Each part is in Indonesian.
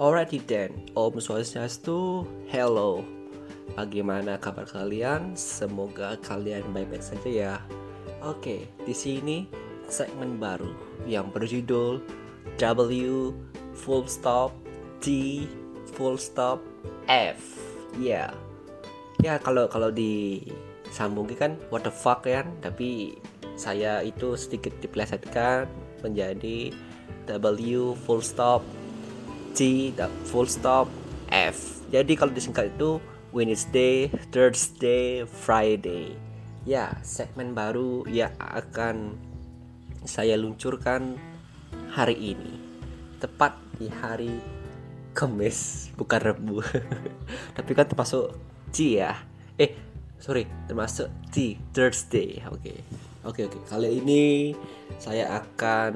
Alrighty then, Om Swastiastu, hello. Bagaimana kabar kalian? Semoga kalian baik-baik saja ya. Oke, di sini segmen baru yang berjudul W full stop T full stop F. Ya. Yeah. Ya kalau kalau disambungin kan what the fuck ya, tapi saya itu sedikit diplesetkan menjadi W full stop T full stop F. Jadi kalau disingkat itu Wednesday, Thursday, Friday. Ya, segmen baru yang akan saya luncurkan hari ini. Tepat di hari Kamis, bukan Rebu. Tapi kan termasuk T ya. Eh, sorry, termasuk T Thursday. Oke. Okay. Oke, okay, oke. Okay. Kali ini saya akan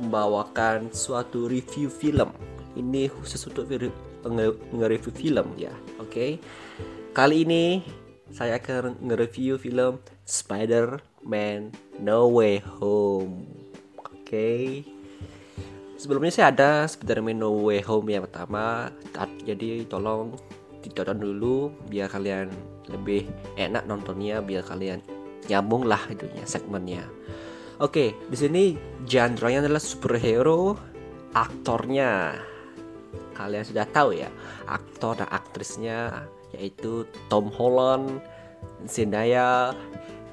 membawakan suatu review film ini khusus untuk nge-review film ya. Oke okay? kali ini saya akan nge-review film Spider-Man No Way Home. Oke okay? sebelumnya saya ada Spider-Man No Way Home yang pertama. Jadi tolong ditonton dulu biar kalian lebih enak nontonnya biar kalian nyambung lah itunya segmennya. Oke, di sini genre-nya adalah superhero, aktornya kalian sudah tahu ya aktor dan aktrisnya yaitu Tom Holland, Zendaya,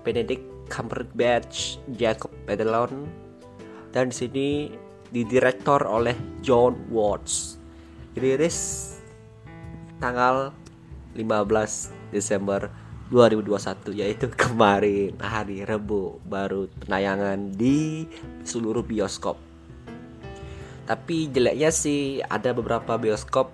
Benedict Cumberbatch, Jacob Batalon dan di sini didirektor oleh John Watts. Rilis tanggal 15 Desember 2021 yaitu kemarin hari Rebu baru penayangan di seluruh bioskop tapi jeleknya sih ada beberapa bioskop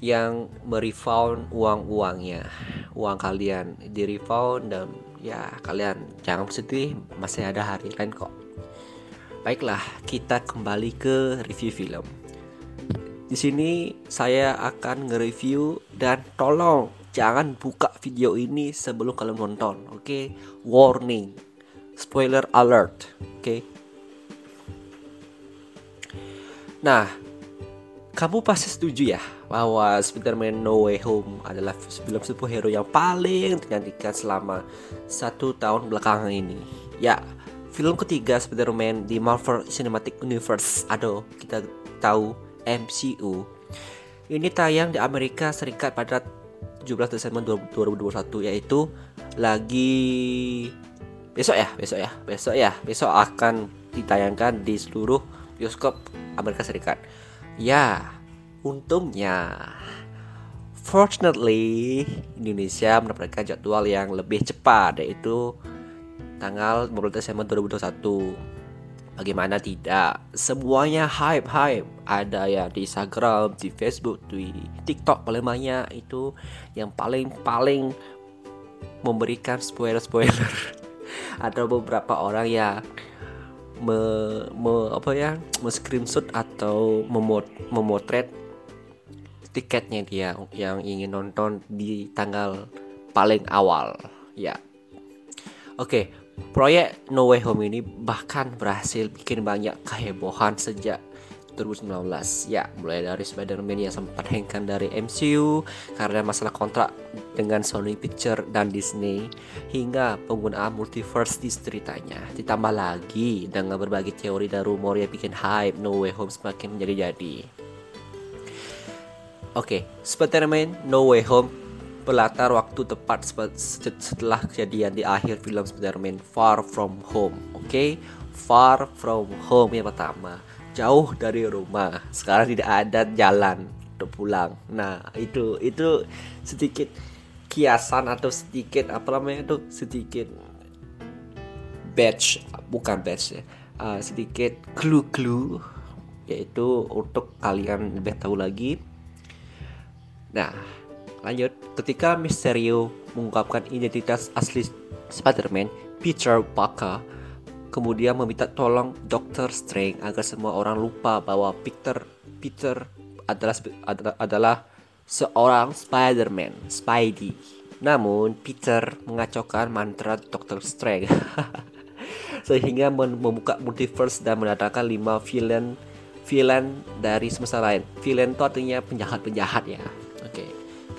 yang merefund uang-uangnya uang kalian di refund dan ya kalian jangan sedih masih ada hari lain kok baiklah kita kembali ke review film di sini saya akan nge-review dan tolong jangan buka video ini sebelum kalian nonton oke okay? warning spoiler alert oke okay? Nah, kamu pasti setuju ya bahwa Spider-Man No Way Home adalah film superhero yang paling dinantikan selama satu tahun belakangan ini. Ya, film ketiga Spider-Man di Marvel Cinematic Universe atau kita tahu MCU. Ini tayang di Amerika Serikat pada 17 Desember 2021 yaitu lagi besok ya, besok ya, besok ya, besok akan ditayangkan di seluruh bioskop Amerika Serikat. Ya, untungnya fortunately Indonesia mendapatkan jadwal yang lebih cepat yaitu tanggal 15 Desember 2021. Bagaimana tidak? Semuanya hype-hype. Ada ya di Instagram, di Facebook, di TikTok paling banyak itu yang paling-paling memberikan spoiler-spoiler. Ada beberapa orang ya me, me apa ya me screenshot atau memot, memotret tiketnya dia yang ingin nonton di tanggal paling awal. Ya. Oke proyek No Way Home ini bahkan berhasil bikin banyak kehebohan sejak 2019 ya mulai dari Spider-Man yang sempat hengkan dari MCU karena masalah kontrak dengan Sony Picture dan Disney hingga penggunaan multiverse di ceritanya ditambah lagi dengan berbagai teori dan rumor yang bikin hype No Way Home semakin menjadi-jadi Oke, okay, Spider-Man No Way Home berlatar waktu tepat setelah kejadian di akhir film Spider-Man Far From Home. Oke, okay? Far From Home yang pertama jauh dari rumah. Sekarang tidak ada jalan untuk pulang. Nah itu itu sedikit kiasan atau sedikit apa namanya itu? Sedikit badge bukan badge ya. Uh, sedikit clue-clue yaitu untuk kalian lebih tahu lagi. Nah lanjut. Ketika Mysterio mengungkapkan identitas asli Spider-Man Peter Parker kemudian meminta tolong Doctor Strange agar semua orang lupa bahwa Peter Peter adalah adalah seorang Spider-Man, Spidey. Namun Peter mengacaukan mantra Doctor Strange sehingga membuka multiverse dan mendatangkan lima villain villain dari semesta lain. Villain itu artinya penjahat-penjahat ya. Oke,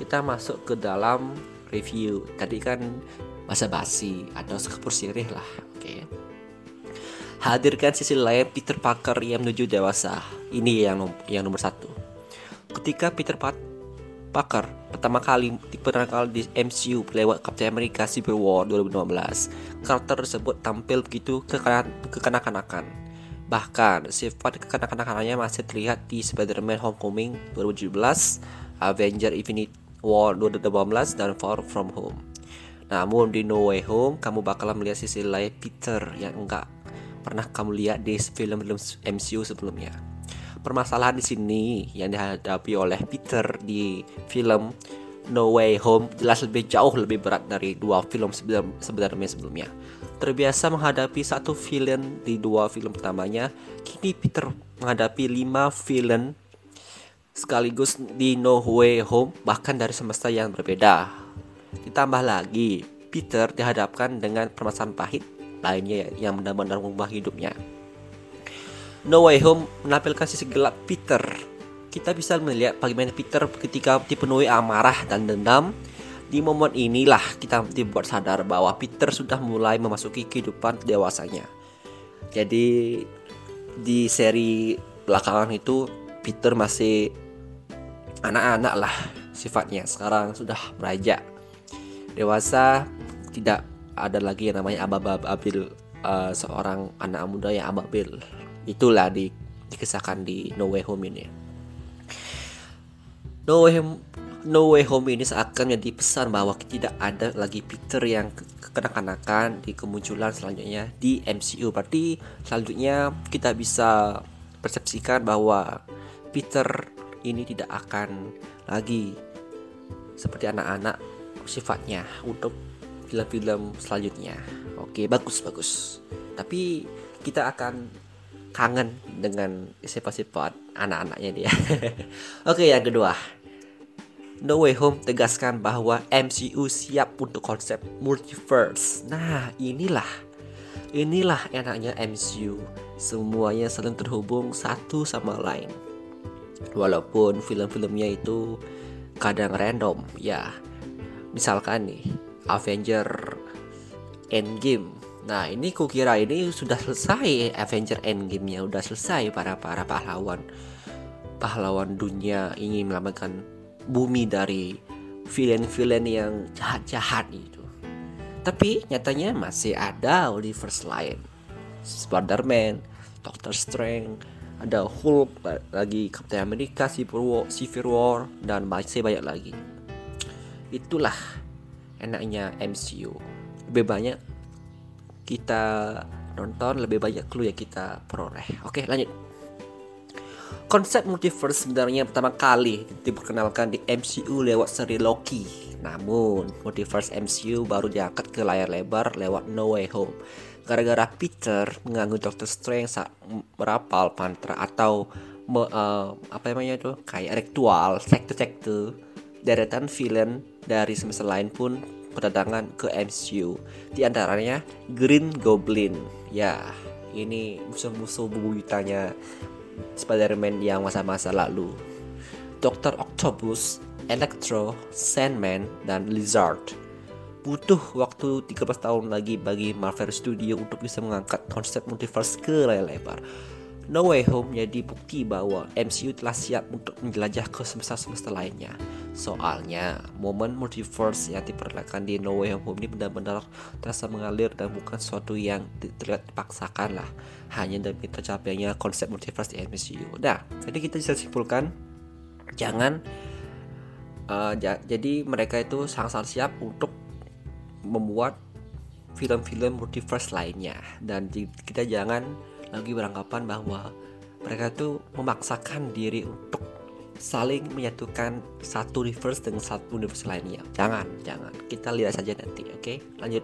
kita masuk ke dalam review. Tadi kan basa-basi atau sekepur sirih lah. Oke. Hadirkan sisi lain Peter Parker yang menuju dewasa. Ini yang yang nomor satu. Ketika Peter Parker pertama kali kali di MCU lewat Captain America Civil War 2015, karakter tersebut tampil begitu kekanak-kanakan Bahkan sifat kekanak-kanakannya masih terlihat di Spider-Man Homecoming 2017, Avenger Infinite War 2018, dan Far From Home. Namun di No Way Home, kamu bakalan melihat sisi lain Peter yang enggak pernah kamu lihat di film-film MCU sebelumnya. Permasalahan di sini yang dihadapi oleh Peter di film No Way Home jelas lebih jauh lebih berat dari dua film sebenarnya sebelumnya. Terbiasa menghadapi satu villain di dua film pertamanya, kini Peter menghadapi lima villain sekaligus di No Way Home bahkan dari semesta yang berbeda. Ditambah lagi, Peter dihadapkan dengan permasalahan pahit lainnya yang benar-benar mengubah hidupnya. No Way Home menampilkan sisi gelap Peter. Kita bisa melihat bagaimana Peter ketika dipenuhi amarah dan dendam di momen inilah kita dibuat sadar bahwa Peter sudah mulai memasuki kehidupan dewasanya. Jadi di seri belakangan itu Peter masih anak-anak lah sifatnya. Sekarang sudah beranjak dewasa, tidak ada lagi yang namanya ababil uh, seorang anak muda yang ababil. Itulah di dikisahkan di No Way Home ini. No Way Home No Way Home ini seakan menjadi pesan bahwa tidak ada lagi Peter yang kekanak-kanakan di kemunculan selanjutnya di MCU. Berarti selanjutnya kita bisa persepsikan bahwa Peter ini tidak akan lagi seperti anak-anak sifatnya untuk film-film selanjutnya. Oke, bagus bagus. Tapi kita akan kangen dengan sifat-sifat anak-anaknya dia. Oke, yang kedua. No Way Home tegaskan bahwa MCU siap untuk konsep multiverse. Nah, inilah inilah enaknya MCU. Semuanya saling terhubung satu sama lain. Walaupun film-filmnya itu kadang random, ya. Misalkan nih, Avenger Endgame. Nah, ini kukira ini sudah selesai Avenger Endgame-nya, udah selesai para para pahlawan pahlawan dunia ingin menyelamatkan bumi dari villain-villain yang jahat-jahat itu. Tapi nyatanya masih ada universe lain. Spider-Man, Doctor Strange, ada Hulk, lagi Captain America, Civil War, Civil War dan masih banyak lagi. Itulah enaknya MCU. Lebih banyak kita nonton, lebih banyak clue yang kita peroleh. Oke, lanjut. Konsep multiverse sebenarnya pertama kali diperkenalkan di MCU lewat seri Loki. Namun, multiverse MCU baru diangkat ke layar lebar lewat No Way Home. Gara-gara Peter mengganggu Doctor Strange saat merapal mantra atau me, uh, apa namanya itu kayak ritual sekte-sekte deretan villain dari semesta lain pun berdatangan ke MCU. Di antaranya Green Goblin. Ya, ini musuh-musuh bubuyutannya Spider-Man yang masa-masa lalu. Dr. Octopus, Electro, Sandman, dan Lizard. Butuh waktu 13 tahun lagi bagi Marvel Studio untuk bisa mengangkat konsep multiverse ke layar lebar. No Way Home jadi bukti bahwa MCU telah siap untuk menjelajah ke semesta-semesta lainnya. Soalnya, momen multiverse yang diperlihatkan di No Way Home ini benar-benar terasa mengalir dan bukan sesuatu yang terlihat dipaksakan lah. Hanya demi tercapainya konsep multiverse di MCU. Nah, jadi kita bisa simpulkan, jangan uh, ja jadi mereka itu sangat-sangat siap untuk membuat film-film multiverse lainnya dan kita jangan lagi beranggapan bahwa mereka tuh memaksakan diri untuk saling menyatukan satu universe dengan satu universe lainnya. Jangan, jangan. Kita lihat saja nanti, oke? Okay? Lanjut.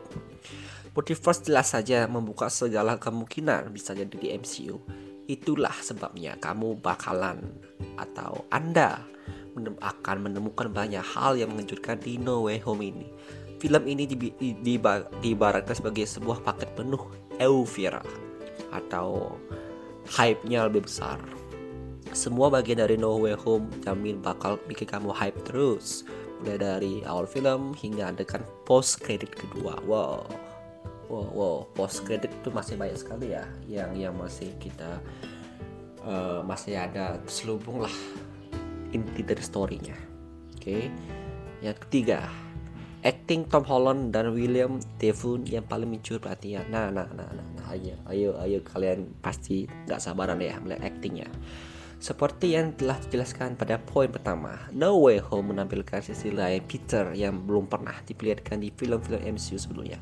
Multiverse jelas saja membuka segala kemungkinan bisa jadi di MCU. Itulah sebabnya kamu bakalan atau Anda akan menemukan banyak hal yang mengejutkan di No Way Home ini. Film ini diibaratkan sebagai sebuah paket penuh euforia atau hype-nya lebih besar. Semua bagian dari No Way Home jamin bakal bikin kamu hype terus. Mulai dari awal film hingga adegan post credit kedua. Wow. Wow wow. Post credit itu masih banyak sekali ya yang yang masih kita uh, masih ada selubung lah inti dari storynya. Oke. Okay. yang ketiga acting Tom Holland dan William Defoe yang paling mencuri perhatian. Nah nah nah nah, nah ayo ayo ayo kalian pasti nggak sabaran ya melihat actingnya seperti yang telah dijelaskan pada poin pertama, No Way Home menampilkan sisi lain Peter yang belum pernah diperlihatkan di film-film MCU sebelumnya.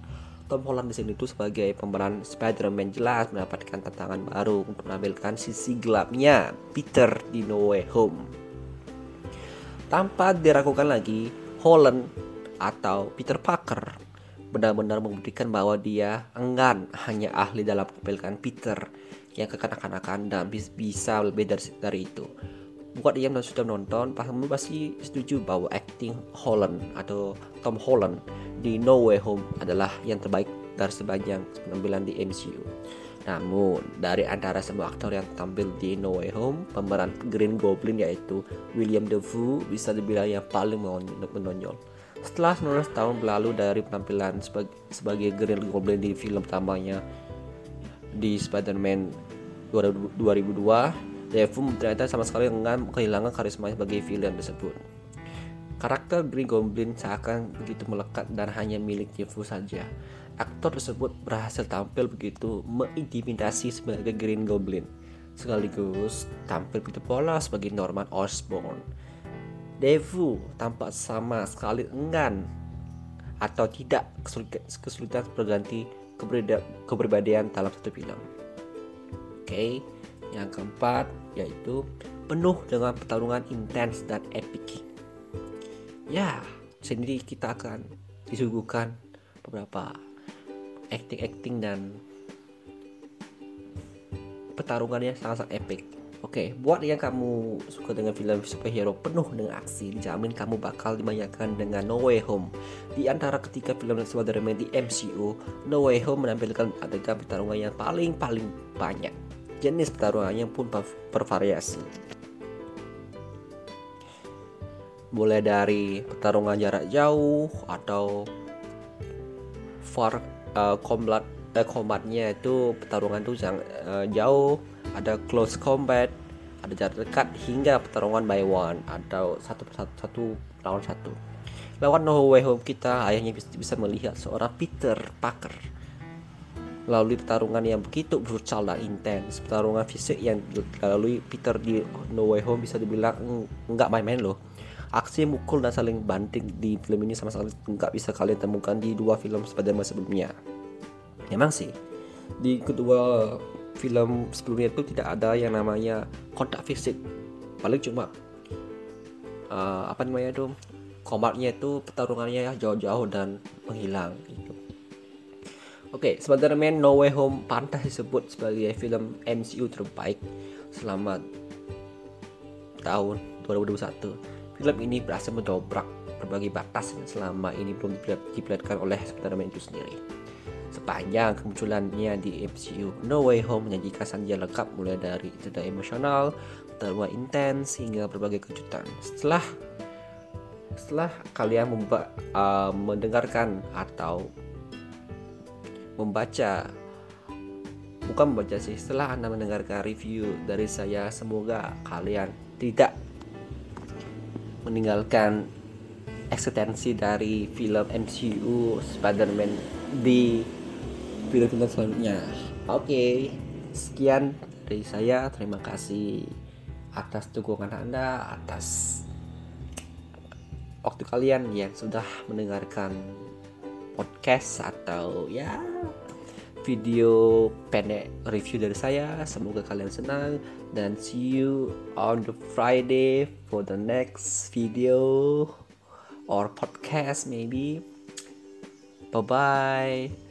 Tom Holland di sini itu sebagai pemeran Spider-Man jelas mendapatkan tantangan baru untuk menampilkan sisi gelapnya Peter di No Way Home. Tanpa diragukan lagi, Holland atau Peter Parker benar-benar membuktikan bahwa dia enggan hanya ahli dalam menampilkan Peter yang kekanak-kanakan dan bisa lebih dari, dari itu buat yang sudah menonton kamu pasti setuju bahwa acting Holland atau Tom Holland di No Way Home adalah yang terbaik dari sepanjang penampilan di MCU. Namun, dari antara semua aktor yang tampil di No Way Home, pemeran Green Goblin yaitu William Dafoe bisa dibilang yang paling menonjol. Setelah 19 tahun berlalu dari penampilan sebagai, sebagai Green Goblin di film pertamanya di Spider-Man 2002, Defoe ternyata sama sekali enggan kehilangan karisma sebagai villain tersebut. Karakter Green Goblin seakan begitu melekat dan hanya milik Defoe saja. Aktor tersebut berhasil tampil begitu mengintimidasi sebagai Green Goblin, sekaligus tampil begitu pola sebagai Norman Osborn. Defoe tampak sama sekali enggan atau tidak kesulitan berganti kepribadian dalam satu film. Oke, okay. yang keempat yaitu penuh dengan pertarungan intens dan epic. Ya, sendiri kita akan disuguhkan beberapa acting-acting dan pertarungannya sangat-sangat epic. Oke, okay, buat yang kamu suka dengan film superhero penuh dengan aksi, dijamin kamu bakal dimanjakan dengan No Way Home. Di antara ketika film Spider-Man di MCU, No Way Home menampilkan adegan pertarungan yang paling-paling banyak. Jenis pertarungannya pun bervariasi. Mulai dari pertarungan jarak jauh atau far uh, combat uh, combatnya itu pertarungan tuh yang uh, jauh ada close combat, ada jarak dekat hingga pertarungan by one atau satu persatu satu lawan satu. Lawan No Way Home kita ayahnya bisa, bisa melihat seorang Peter Parker. Melalui pertarungan yang begitu brutal dan intens. Pertarungan fisik yang dilalui Peter di No Way Home bisa dibilang nggak main-main loh. Aksi mukul dan saling banting di film ini sama sekali nggak bisa kalian temukan di dua film Spider-Man sebelumnya. Memang sih di kedua film sebelumnya itu tidak ada yang namanya kontak fisik paling cuma uh, apa namanya itu komatnya itu pertarungannya jauh-jauh dan menghilang gitu. Oke, okay, Spider-Man No Way Home pantas disebut sebagai film MCU terbaik selama tahun 2021. Film ini berhasil mendobrak berbagai batas selama ini belum diperlihatkan oleh Spider-Man itu sendiri. Sepanjang kemunculannya di MCU, No Way Home menyajikan saja lengkap mulai dari cerita emosional, terlalu intens hingga berbagai kejutan. Setelah setelah kalian memba, uh, mendengarkan atau membaca bukan membaca sih setelah anda mendengarkan review dari saya semoga kalian tidak meninggalkan eksistensi dari film MCU Spider-Man di film-film selanjutnya. Oke, okay, sekian dari saya. Terima kasih atas dukungan Anda, atas waktu kalian yang sudah mendengarkan podcast atau ya video pendek review dari saya. Semoga kalian senang dan see you on the Friday for the next video or podcast maybe. Bye bye.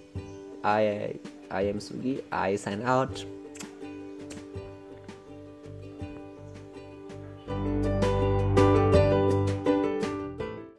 I I am Sugi. I sign out.